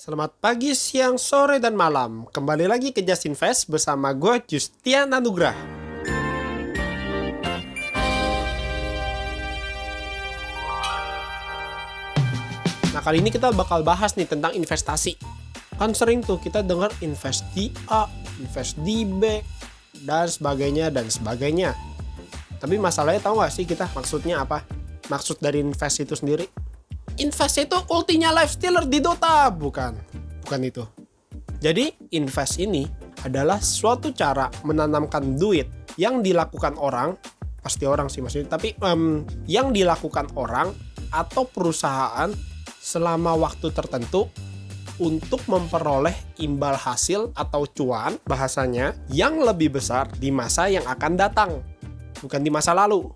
Selamat pagi, siang, sore, dan malam. Kembali lagi ke Just Invest bersama gue, Justian Anugrah. Nah, kali ini kita bakal bahas nih tentang investasi. Kan sering tuh kita dengar invest di A, invest di B, dan sebagainya, dan sebagainya. Tapi masalahnya tahu gak sih kita maksudnya apa? Maksud dari invest itu sendiri? Invest itu ultinya life stealer di Dota, bukan? Bukan itu. Jadi, invest ini adalah suatu cara menanamkan duit yang dilakukan orang, pasti orang sih maksudnya, tapi em, yang dilakukan orang atau perusahaan selama waktu tertentu untuk memperoleh imbal hasil atau cuan bahasanya yang lebih besar di masa yang akan datang bukan di masa lalu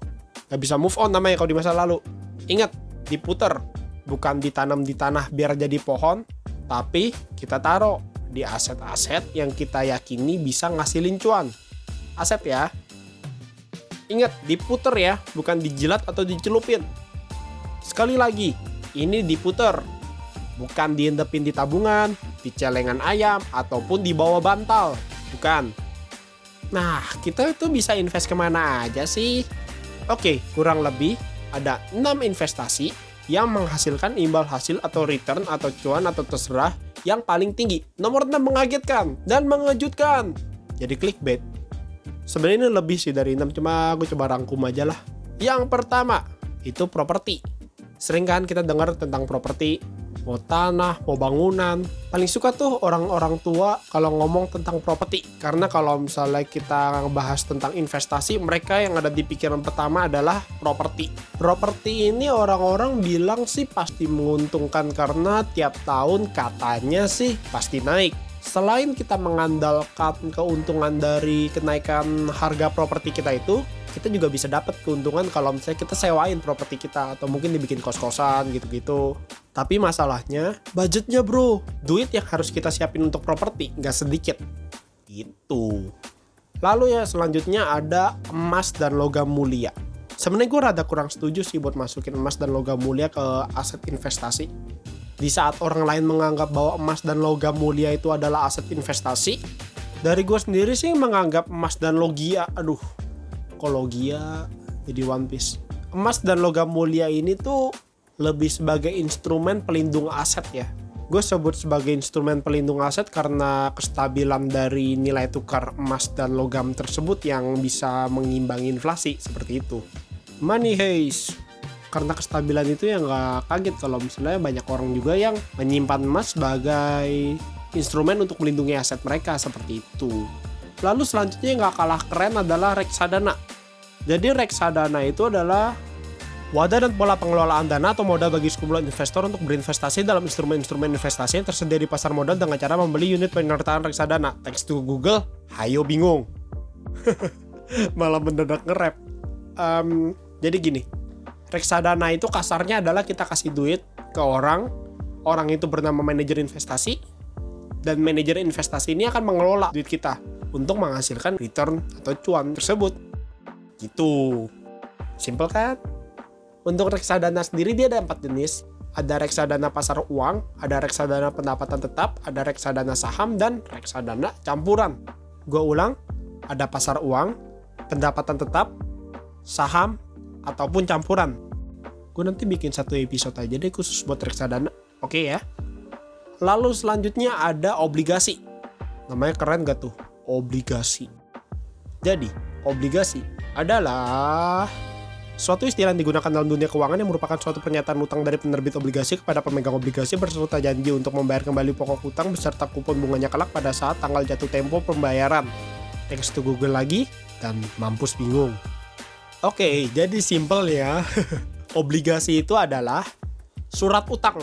Gak bisa move on namanya kalau di masa lalu ingat diputer bukan ditanam di tanah biar jadi pohon tapi kita taruh di aset-aset yang kita yakini bisa ngasilin cuan aset ya ingat diputer ya bukan dijilat atau dicelupin sekali lagi ini diputer bukan diendepin di tabungan, di celengan ayam, ataupun di bawah bantal. Bukan. Nah, kita itu bisa invest ke mana aja sih? Oke, kurang lebih ada 6 investasi yang menghasilkan imbal hasil atau return atau cuan atau terserah yang paling tinggi. Nomor 6 mengagetkan dan mengejutkan. Jadi clickbait. Sebenarnya ini lebih sih dari 6, cuma aku coba rangkum aja lah. Yang pertama, itu properti. Sering kan kita dengar tentang properti, mau tanah, mau bangunan. Paling suka tuh orang-orang tua kalau ngomong tentang properti. Karena kalau misalnya kita bahas tentang investasi, mereka yang ada di pikiran pertama adalah properti. Properti ini orang-orang bilang sih pasti menguntungkan karena tiap tahun katanya sih pasti naik. Selain kita mengandalkan keuntungan dari kenaikan harga properti kita itu, kita juga bisa dapat keuntungan kalau misalnya kita sewain properti kita atau mungkin dibikin kos-kosan gitu-gitu. Tapi masalahnya budgetnya bro, duit yang harus kita siapin untuk properti nggak sedikit. Gitu. Lalu ya selanjutnya ada emas dan logam mulia. Sebenarnya gue rada kurang setuju sih buat masukin emas dan logam mulia ke aset investasi. Di saat orang lain menganggap bahwa emas dan logam mulia itu adalah aset investasi, dari gue sendiri sih menganggap emas dan logia, aduh, logia jadi One Piece. Emas dan logam mulia ini tuh lebih sebagai instrumen pelindung aset ya. Gue sebut sebagai instrumen pelindung aset karena kestabilan dari nilai tukar emas dan logam tersebut yang bisa mengimbangi inflasi seperti itu. Money heist. Karena kestabilan itu ya nggak kaget kalau misalnya banyak orang juga yang menyimpan emas sebagai instrumen untuk melindungi aset mereka seperti itu. Lalu selanjutnya yang nggak kalah keren adalah reksadana. Jadi reksadana itu adalah wadah dan pola pengelolaan dana atau modal bagi sekumpulan investor untuk berinvestasi dalam instrumen-instrumen investasi yang tersedia di pasar modal dengan cara membeli unit penyertaan reksadana. Teks to Google, hayo bingung. Malah mendadak nge-rap. Um, jadi gini, reksadana itu kasarnya adalah kita kasih duit ke orang, orang itu bernama manajer investasi, dan manajer investasi ini akan mengelola duit kita untuk menghasilkan return atau cuan tersebut. Gitu. Simple kan? Untuk reksadana sendiri dia ada empat jenis. Ada reksadana pasar uang, ada reksadana pendapatan tetap, ada reksadana saham, dan reksadana campuran. Gue ulang, ada pasar uang, pendapatan tetap, saham, ataupun campuran. Gue nanti bikin satu episode aja deh khusus buat reksadana. Oke ya. Lalu selanjutnya ada obligasi. Namanya keren gak tuh? Obligasi. Jadi, obligasi adalah suatu istilah yang digunakan dalam dunia keuangan yang merupakan suatu pernyataan utang dari penerbit obligasi kepada pemegang obligasi berserta janji untuk membayar kembali pokok utang beserta kupon bunganya kelak pada saat tanggal jatuh tempo pembayaran. Teks to Google lagi dan mampus bingung. Oke, jadi simple ya. obligasi itu adalah surat utang.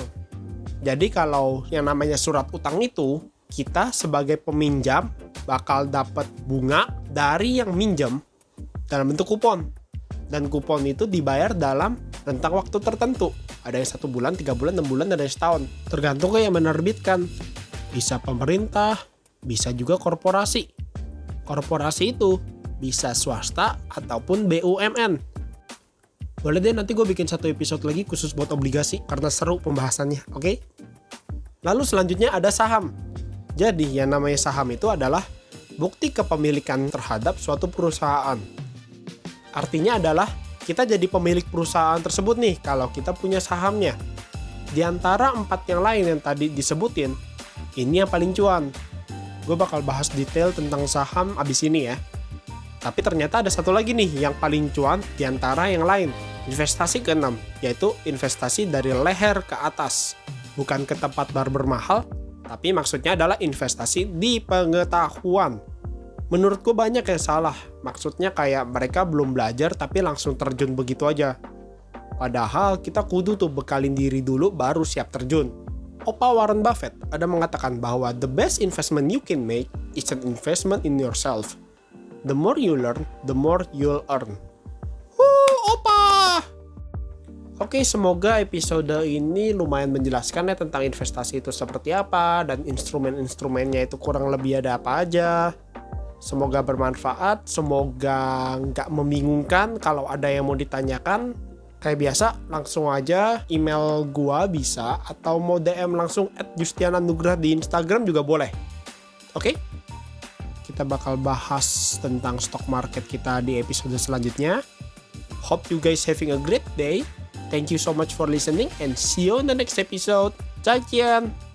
Jadi kalau yang namanya surat utang itu, kita sebagai peminjam bakal dapat bunga dari yang minjem dalam bentuk kupon. Dan kupon itu dibayar dalam rentang waktu tertentu. Ada yang satu bulan, tiga bulan, enam bulan, ada yang setahun. Tergantung yang menerbitkan. Bisa pemerintah, bisa juga korporasi. Korporasi itu bisa swasta ataupun BUMN. Boleh deh nanti gue bikin satu episode lagi khusus buat obligasi karena seru pembahasannya, oke? Okay? Lalu selanjutnya ada saham. Jadi yang namanya saham itu adalah bukti kepemilikan terhadap suatu perusahaan. Artinya adalah kita jadi pemilik perusahaan tersebut nih kalau kita punya sahamnya. Di antara empat yang lain yang tadi disebutin, ini yang paling cuan. Gue bakal bahas detail tentang saham abis ini ya. Tapi ternyata ada satu lagi nih yang paling cuan di antara yang lain. Investasi keenam, yaitu investasi dari leher ke atas. Bukan ke tempat barber mahal, tapi maksudnya adalah investasi di pengetahuan. Menurutku banyak yang salah. Maksudnya kayak mereka belum belajar tapi langsung terjun begitu aja. Padahal kita kudu tuh bekalin diri dulu baru siap terjun. Opa Warren Buffett ada mengatakan bahwa the best investment you can make is an investment in yourself. The more you learn, the more you'll earn. Wuh, Opa! Oke, semoga episode ini lumayan menjelaskan ya tentang investasi itu seperti apa dan instrumen-instrumennya itu kurang lebih ada apa aja. Semoga bermanfaat, semoga nggak membingungkan. Kalau ada yang mau ditanyakan, kayak biasa langsung aja email gua bisa atau mau DM langsung at Justiana Nugrah di Instagram juga boleh. Oke? Kita bakal bahas tentang stock market kita di episode selanjutnya. Hope you guys having a great day. Thank you so much for listening and see you in the next episode. 再见。